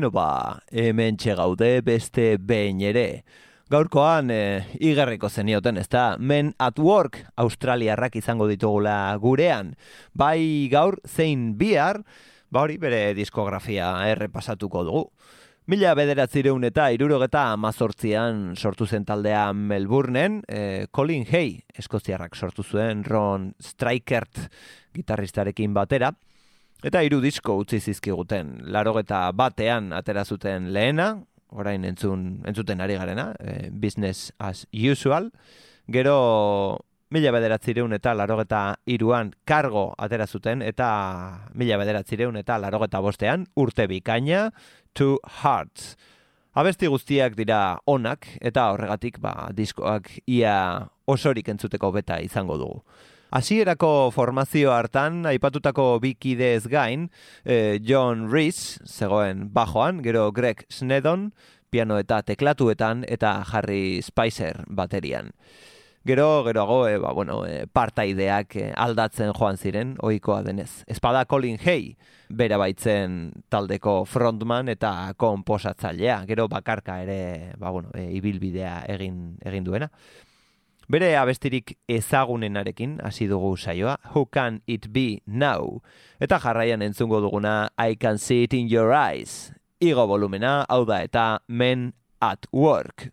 Bueno, ba, hemen txegaude beste behin ere. Gaurkoan, eh, e, igerriko zenioten, ez da, men at work australiarrak izango ditugula gurean. Bai gaur, zein bihar, ba hori bere diskografia eh, errepasatuko dugu. Mila bederatzireun eta irurogeta amazortzian sortu zen taldea Melbourneen, e, Colin Hay, eskoziarrak sortu zuen Ron Strikert gitarristarekin batera eta hiru disko utzi zizkiguten. Larogeta batean atera zuten lehena, orain entzun, entzuten ari garena, eh, Business as Usual, gero mila bederatzireun eta larogeta iruan kargo atera zuten, eta mila bederatzireun eta larogeta bostean urte bikaina, Two Hearts. Abesti guztiak dira onak eta horregatik ba, diskoak ia osorik entzuteko beta izango dugu. Hasierako formazio hartan, aipatutako bi kidez gain, eh, John Rees, zegoen bajoan, gero Greg Snedon, piano eta teklatuetan, eta Harry Spicer baterian. Gero, geroago, e, ba, bueno, e, partaideak e, aldatzen joan ziren, ohikoa denez. Espada Colin Hay, bera baitzen taldeko frontman eta komposatzailea. Gero bakarka ere, ba, bueno, e, ibilbidea egin, egin duena. Bere abestirik ezagunenarekin hasi dugu saioa, Who Can It Be Now? Eta jarraian entzungo duguna I Can See It In Your Eyes. Igo volumena, hau da eta Men at Work.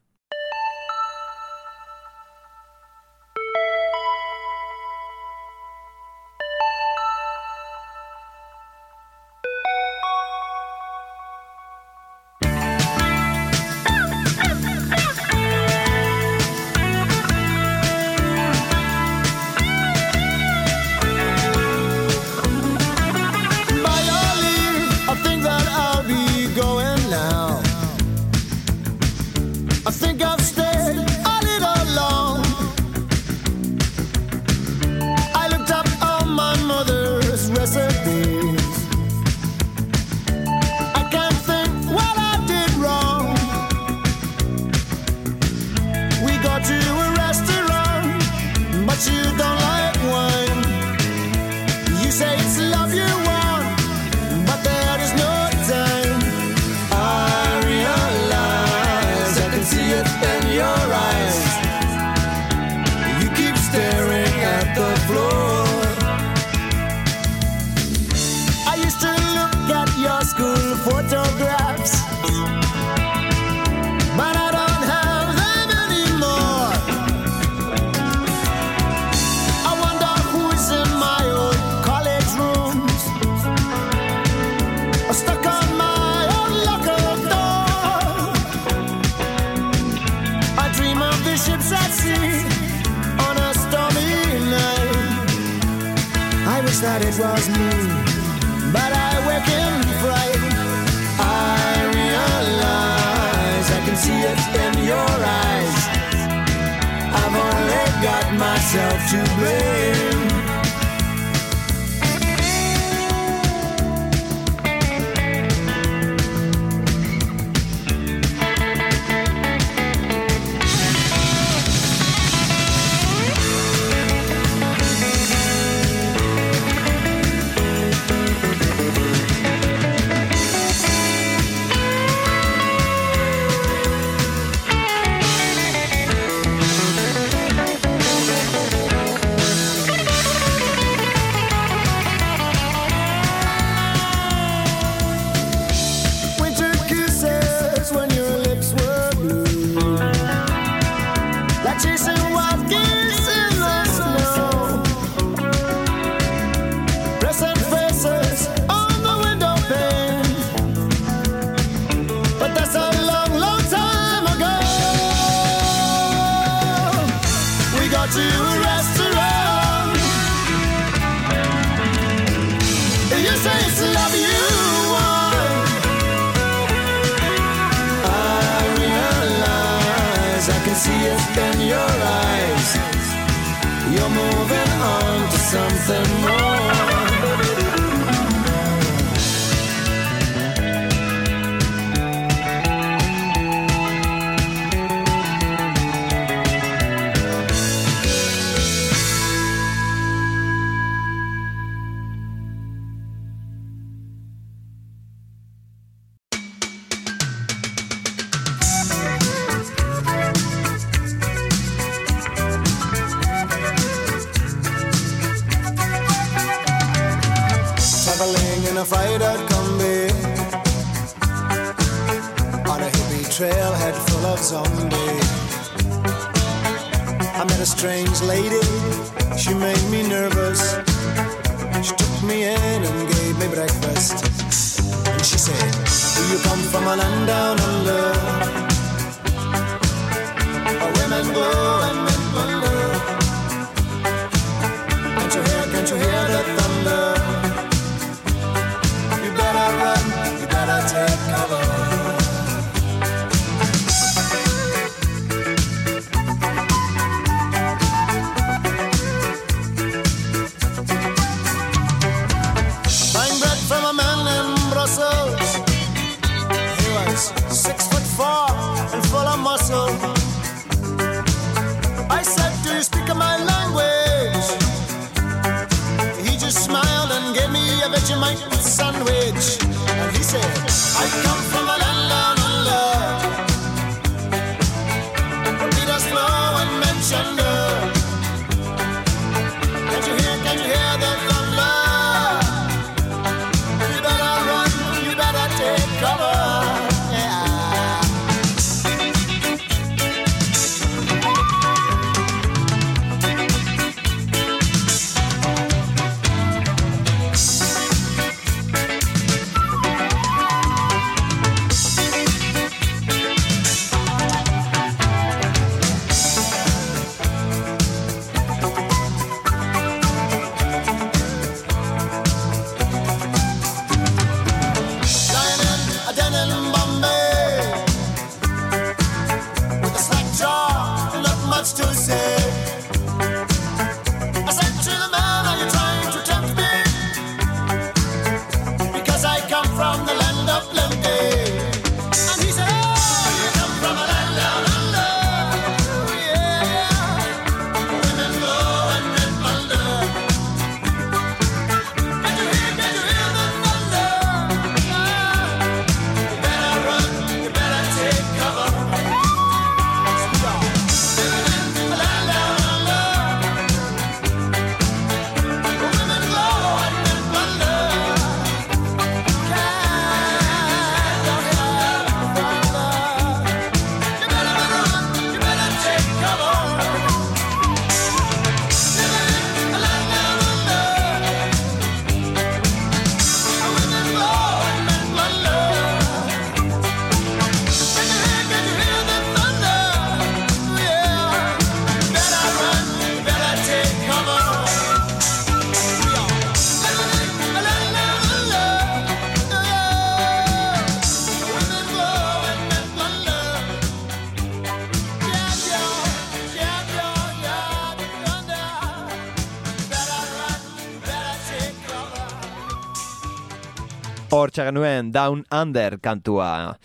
genuen Down Under kantua.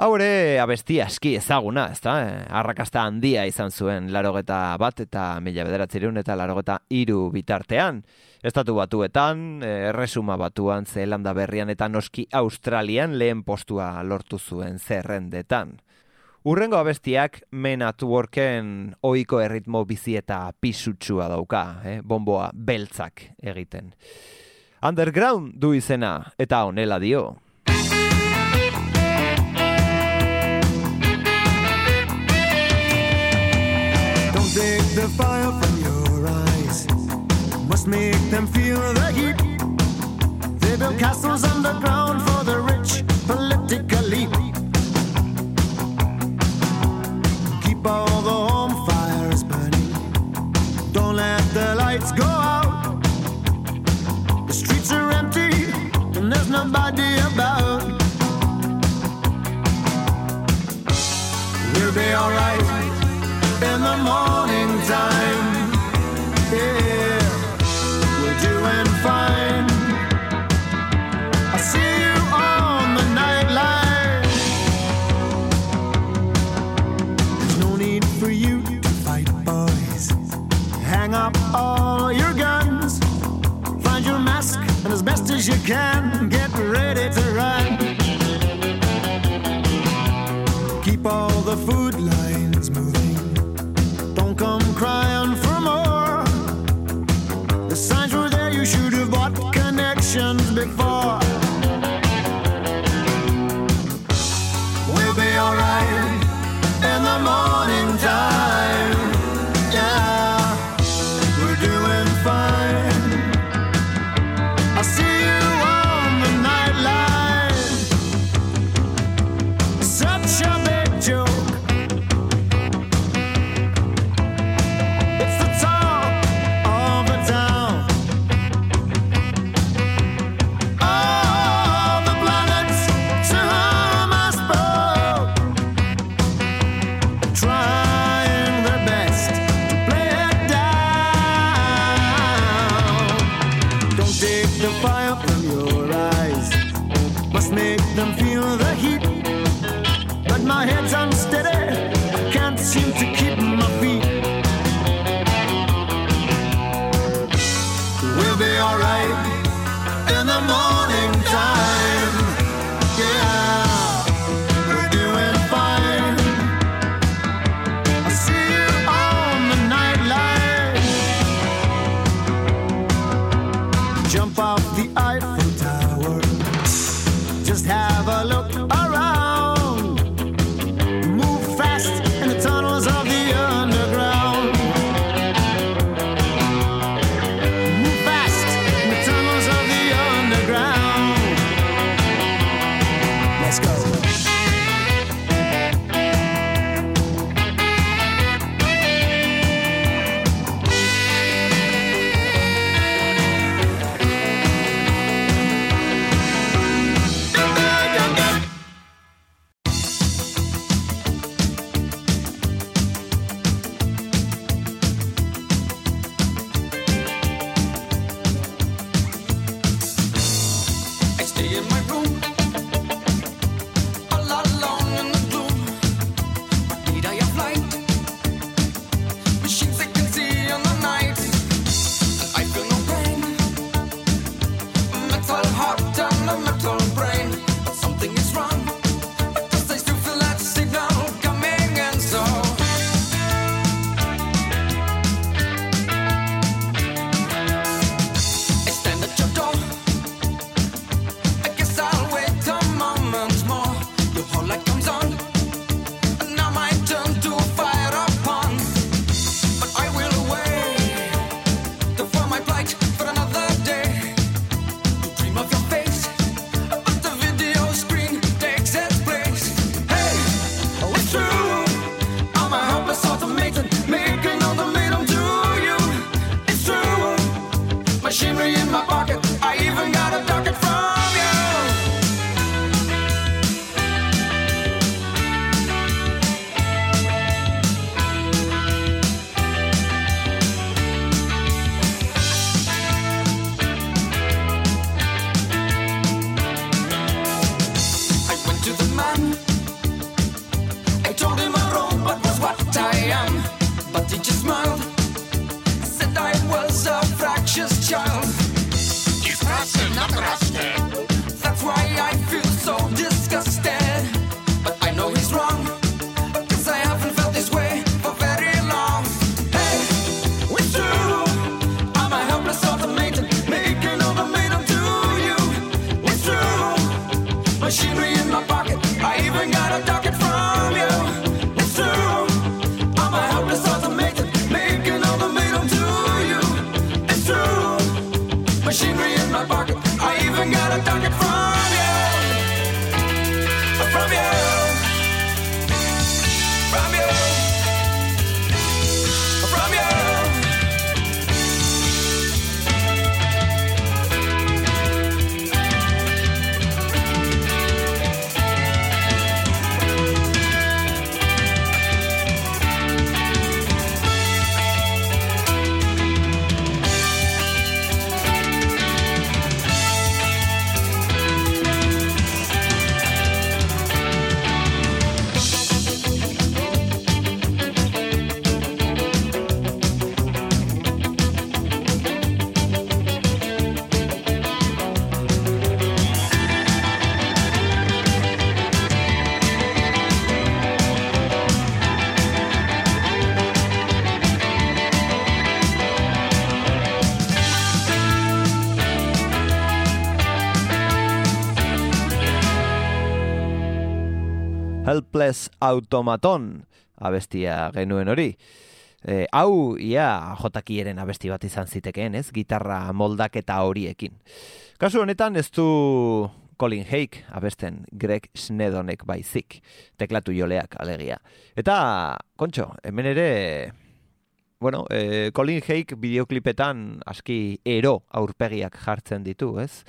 Hau ere abesti aski ezaguna, ezta? Eh, arrakasta handia izan zuen larogeta bat eta mila bederatzerun eta larogeta iru bitartean. Estatu batuetan, eh, erresuma batuan, zelanda berrian eta noski Australian lehen postua lortu zuen zerrendetan. Urrengo abestiak Men at Worken ohiko erritmo bizi eta pisutsua dauka, eh? bomboa beltzak egiten. Underground du izena, eta honela dio. Don't take the fire from your eyes Must make them feel the heat They build castles underground for their alright in the morning time. Yeah, we're doing fine. I see you on the. There's no need for you to fight, boys. Hang up all your guns, find your mask, and as best as you can, get ready to. the food line's moving. Don't come crying for more. The signs were there, you should have bought connections before. Get from Helpless Automaton abestia genuen hori. E, hau, ia, jotakieren abesti bat izan zitekeen, ez? Gitarra moldaketa horiekin. Kasu honetan ez du Colin Hake abesten Greg Snedonek baizik, teklatu joleak alegia. Eta, kontxo, hemen ere, bueno, e, Colin Hake bideoklipetan aski ero aurpegiak jartzen ditu, ez?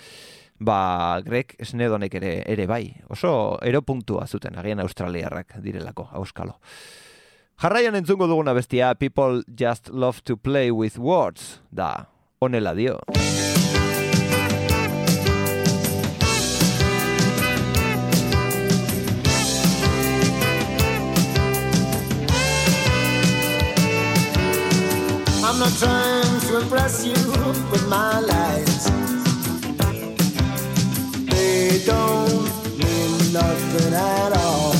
Ba, Greg Snedonek ere, ere bai, oso ero puntua zuten, agian australiarrak direlako, auskalo. Jarraian entzungo duguna bestia People Just Love to Play with Words, da, honela dio. I'm not trying to impress you with my lies. Don't mean nothing at all.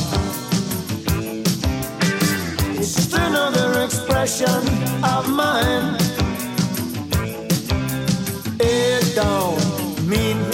It's just another expression of mine. It don't mean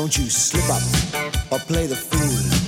Don't you slip up or play the fool.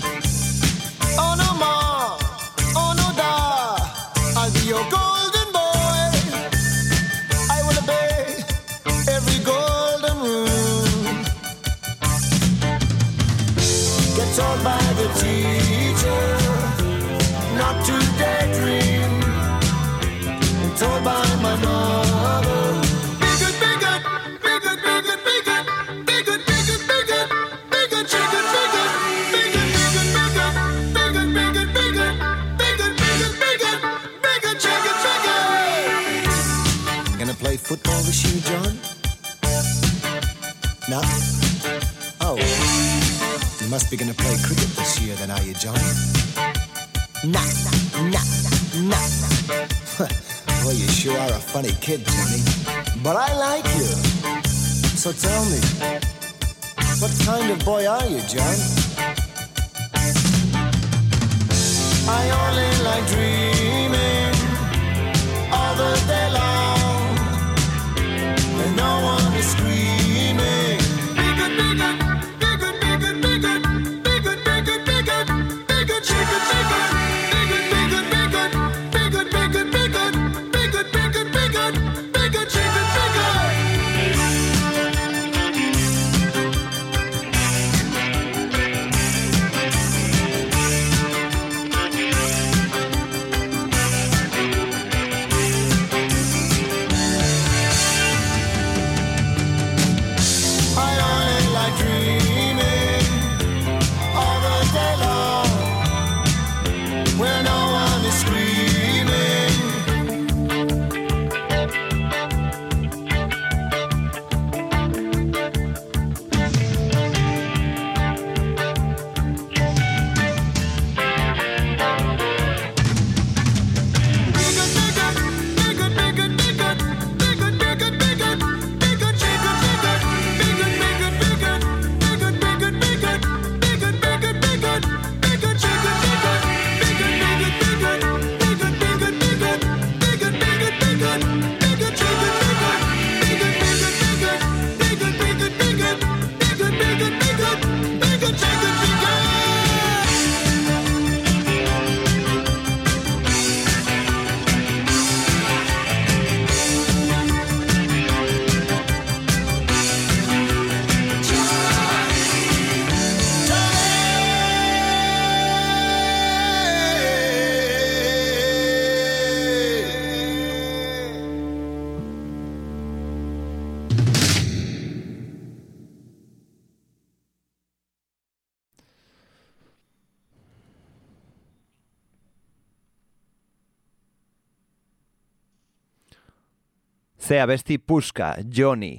Ze abesti puska, Johnny.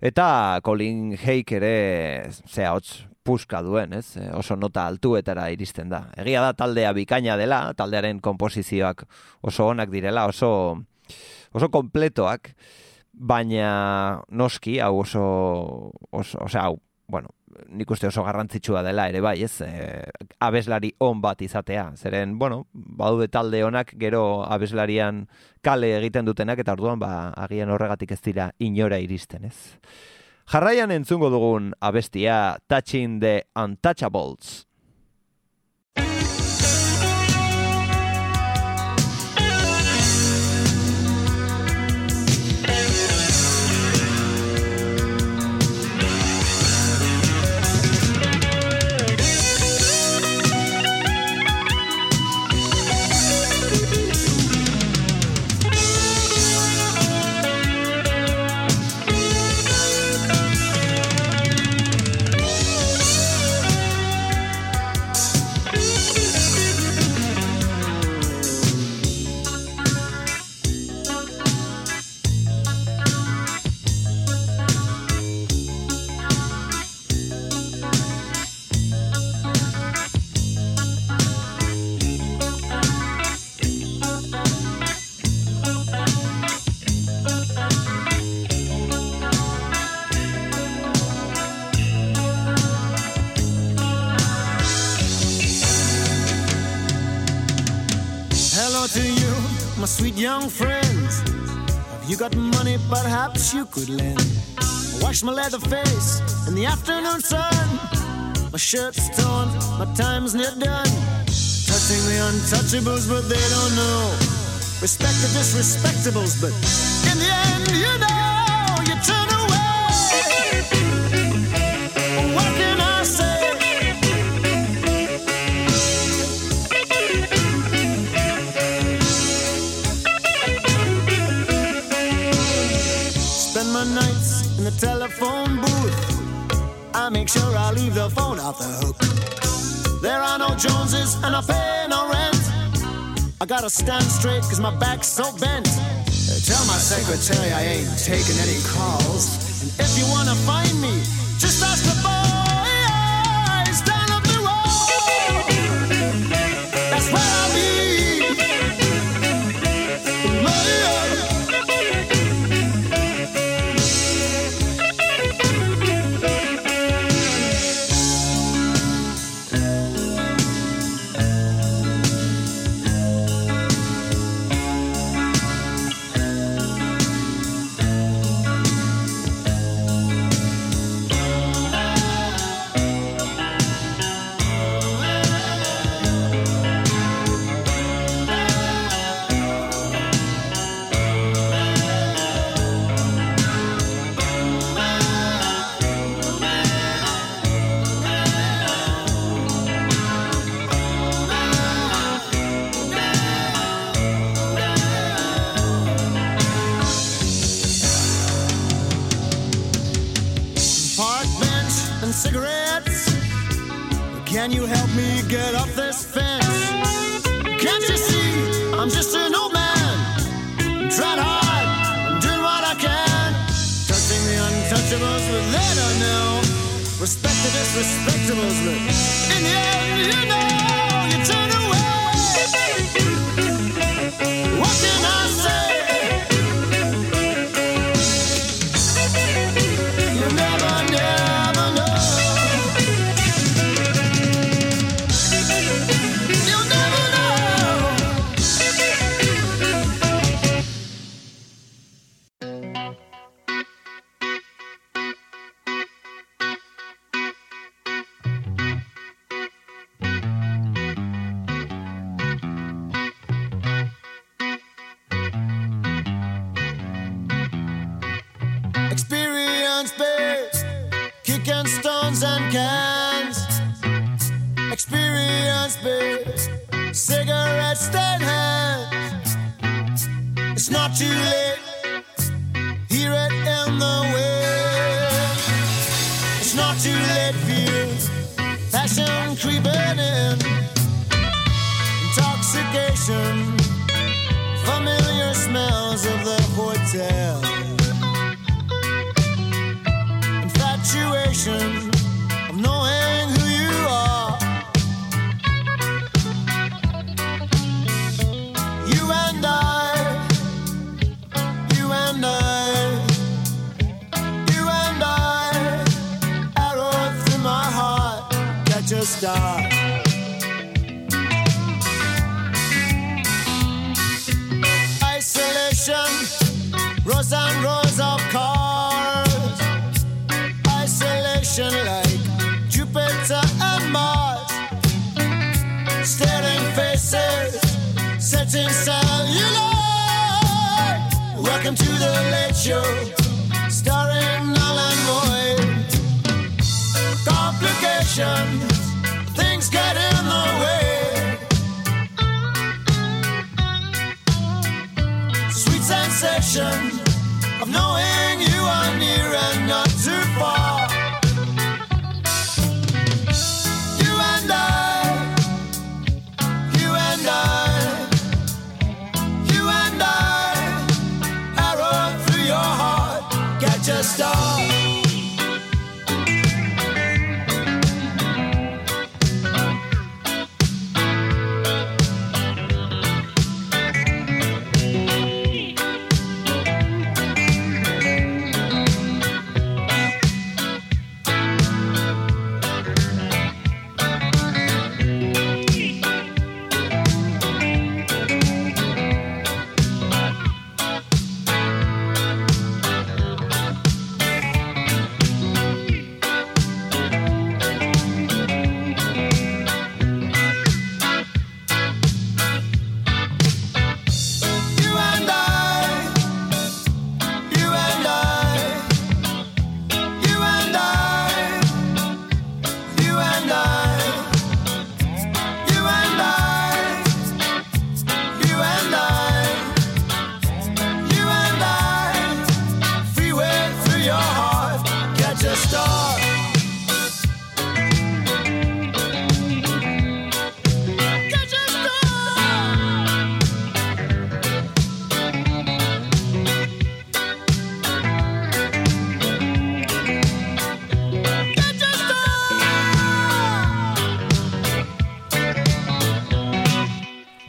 Eta Colin Hake ere, zea hotz puska duen, ez? E, Oso nota altuetara iristen da. Egia da taldea bikaina dela, taldearen konposizioak oso onak direla, oso, oso kompletoak, baina noski, hau oso, oso osea, hau, bueno, nik uste oso garrantzitsua dela ere bai, ez? E, abeslari on bat izatea. Zeren, bueno, badude talde honak gero abeslarian kale egiten dutenak eta orduan ba agian horregatik ez dira inora iristen, ez? Jarraian entzungo dugun abestia Touching the Untouchables. You got money perhaps you could lend? I wash my leather face in the afternoon sun. My shirt's torn, my time's near done. Touching the untouchables, but they don't know. Respect the disrespectables, but phone off the hook. There are no Joneses and I pay no rent. I gotta stand straight cause my back's so bent. Tell my secretary I ain't taking any calls. And if you wanna find me, just ask the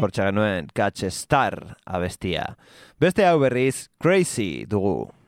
irakurtza genuen Catch Star abestia. Beste hau berriz, Crazy dugu.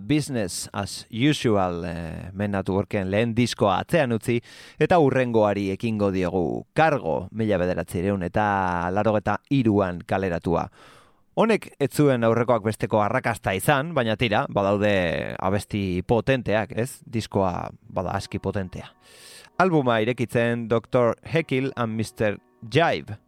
Business as usual eh, Men Networken lehen diskoa atzean utzi eta urrengoari ekingo diogu kargo mila bederatzireun eta laro eta iruan kaleratua. Honek ez zuen aurrekoak besteko arrakasta izan, baina tira, badaude abesti potenteak, ez? Diskoa bada aski potentea. Albuma irekitzen Dr. Heckle and Mr. Jive.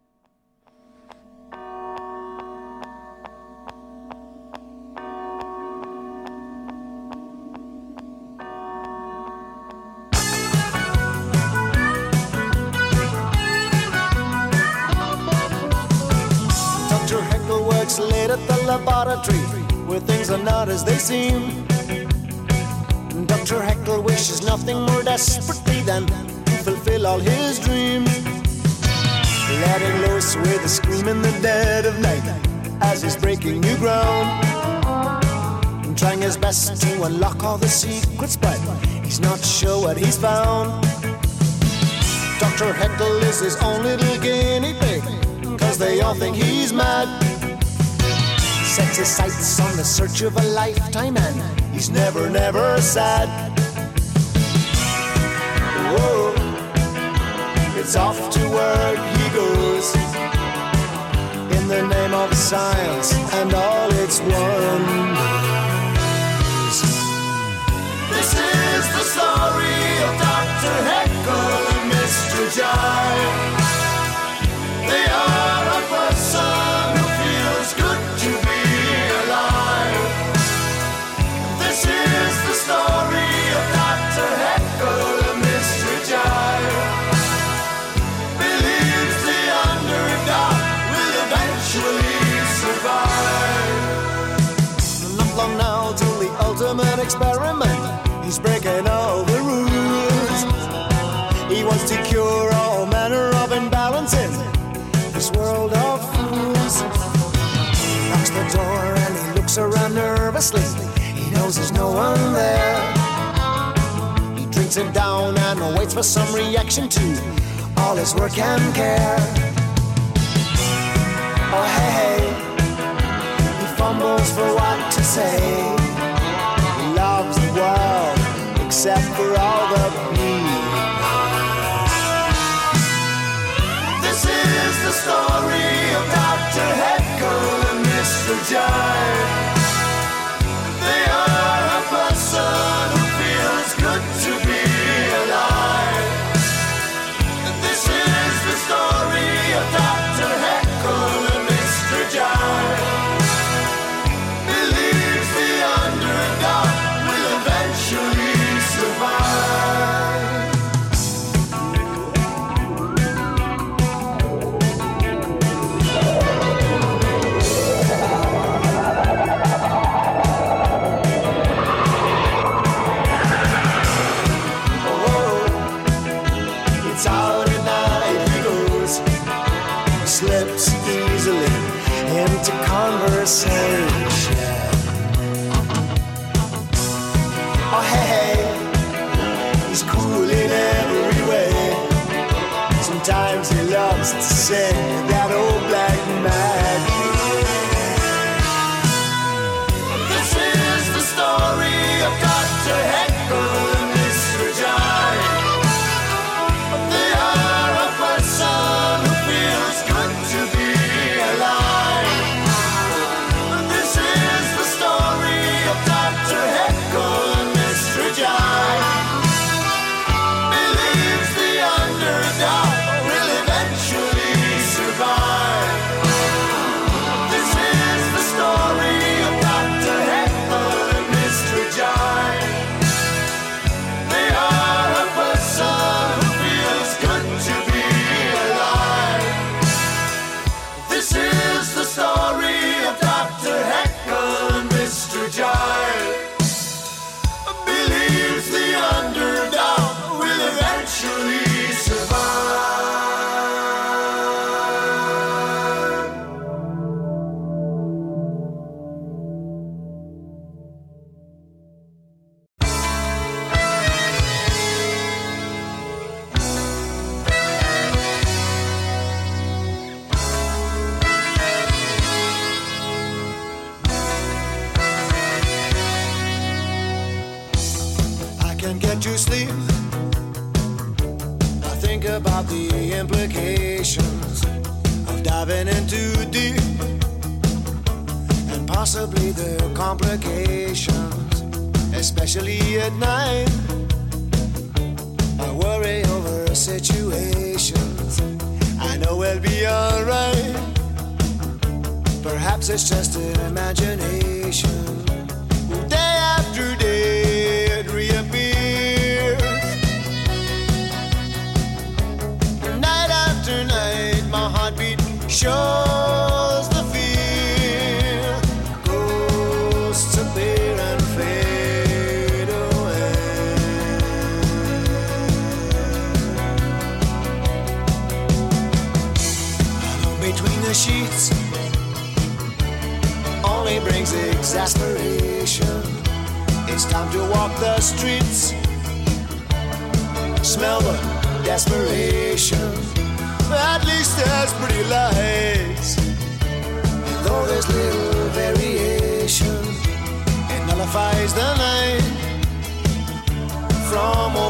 At the laboratory where things are not as they seem. Dr. Heckle wishes nothing more desperately than to fulfill all his dreams. Letting loose with a scream in the dead of night as he's breaking new ground. Trying his best to unlock all the secrets, but he's not sure what he's found. Dr. Heckle is his own little guinea pig, cause they all think he's mad. Sets his sights on the search of a lifetime, and he's never, never sad. Whoa, it's off to work he goes in the name of science and all its wonders. This is the story of Dr. Heckle and Mr. Jive. Experiment. He's breaking all the rules. He wants to cure all manner of imbalances. this world of fools. He locks the door and he looks around nervously. He knows there's no one there. He drinks it down and waits for some reaction to all his work and care. Oh, hey, hey. He fumbles for what to say. Except for all the people. This is the story of Dr. Heckle and Mr. Jive. Nullifies the night from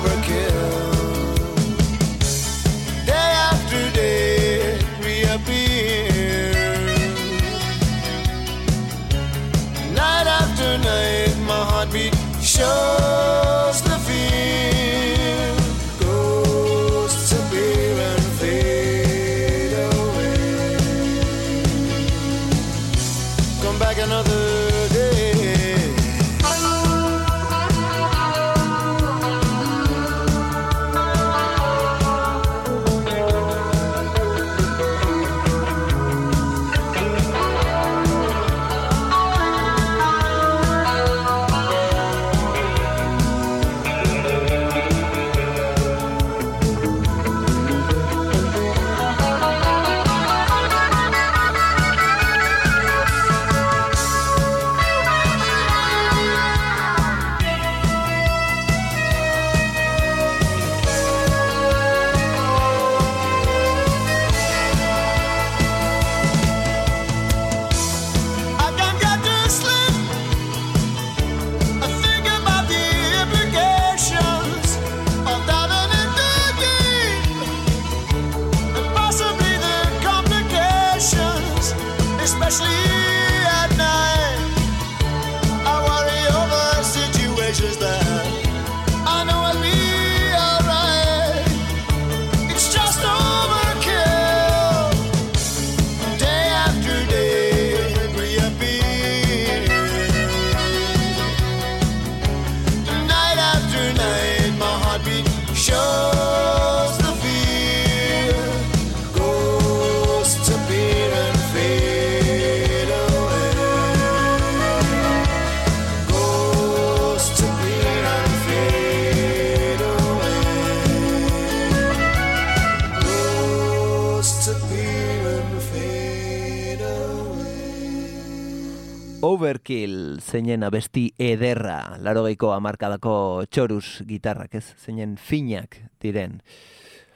Overkill zeinen abesti ederra, larogeiko amarkadako txorus gitarrak ez, zeinen finak diren.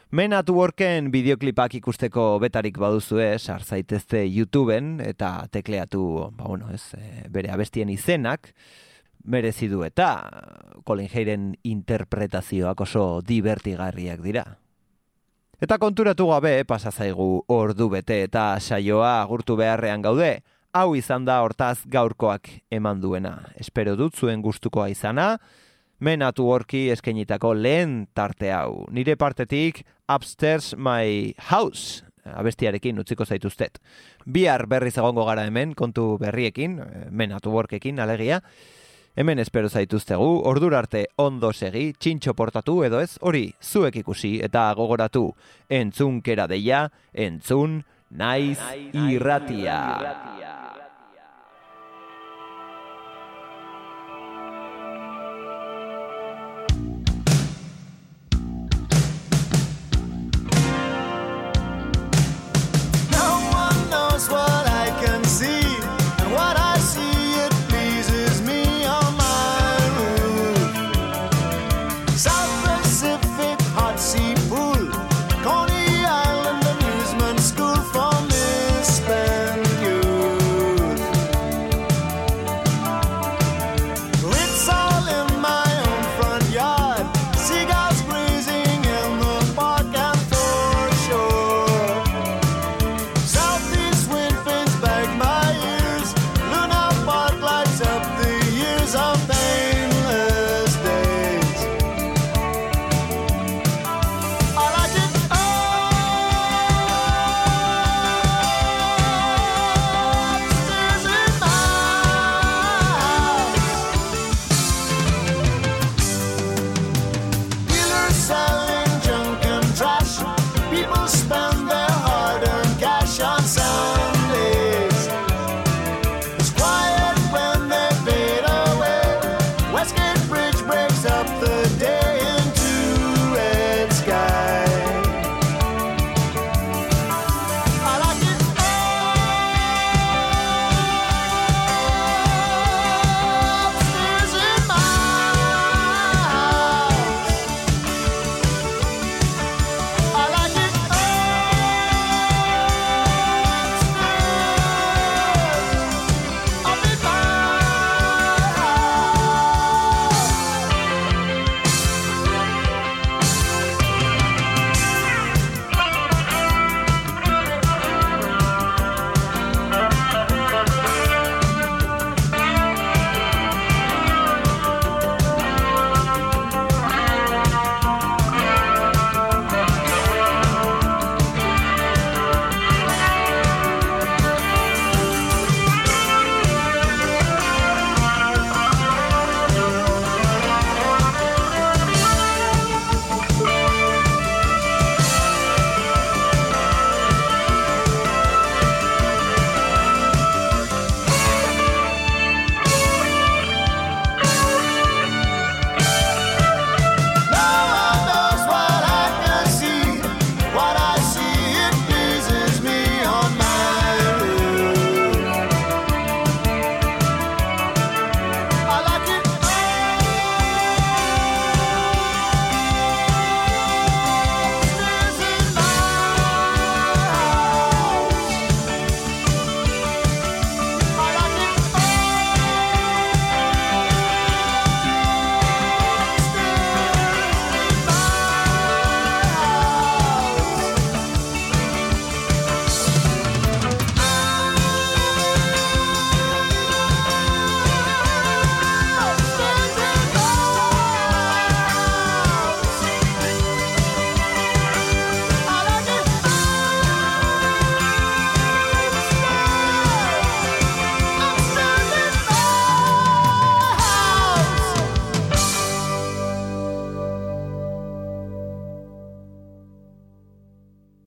Men at Worken bideoklipak ikusteko betarik baduzue, sar zaitezte YouTubeen eta tekleatu, ba bueno, ez, e, bere abestien izenak, merezi du eta Colin Hayren interpretazioak oso divertigarriak dira. Eta konturatu gabe pasa zaigu ordu bete eta saioa agurtu beharrean gaude. Hau izan da hortaz gaurkoak eman duena. Espero dut zuen gustukoa izana. Menatu horki eskenitako lehen tarte hau. Nire partetik Upstairs My House abestiarekin utziko zaituztet. Bihar berriz egongo gara hemen kontu berriekin, menatu workekin alegia. Hemen espero zaituztegu, ordura arte ondo segi, txintxo portatu edo ez, hori zuek ikusi eta gogoratu. Entzunkera deia, entzun, naiz irratia.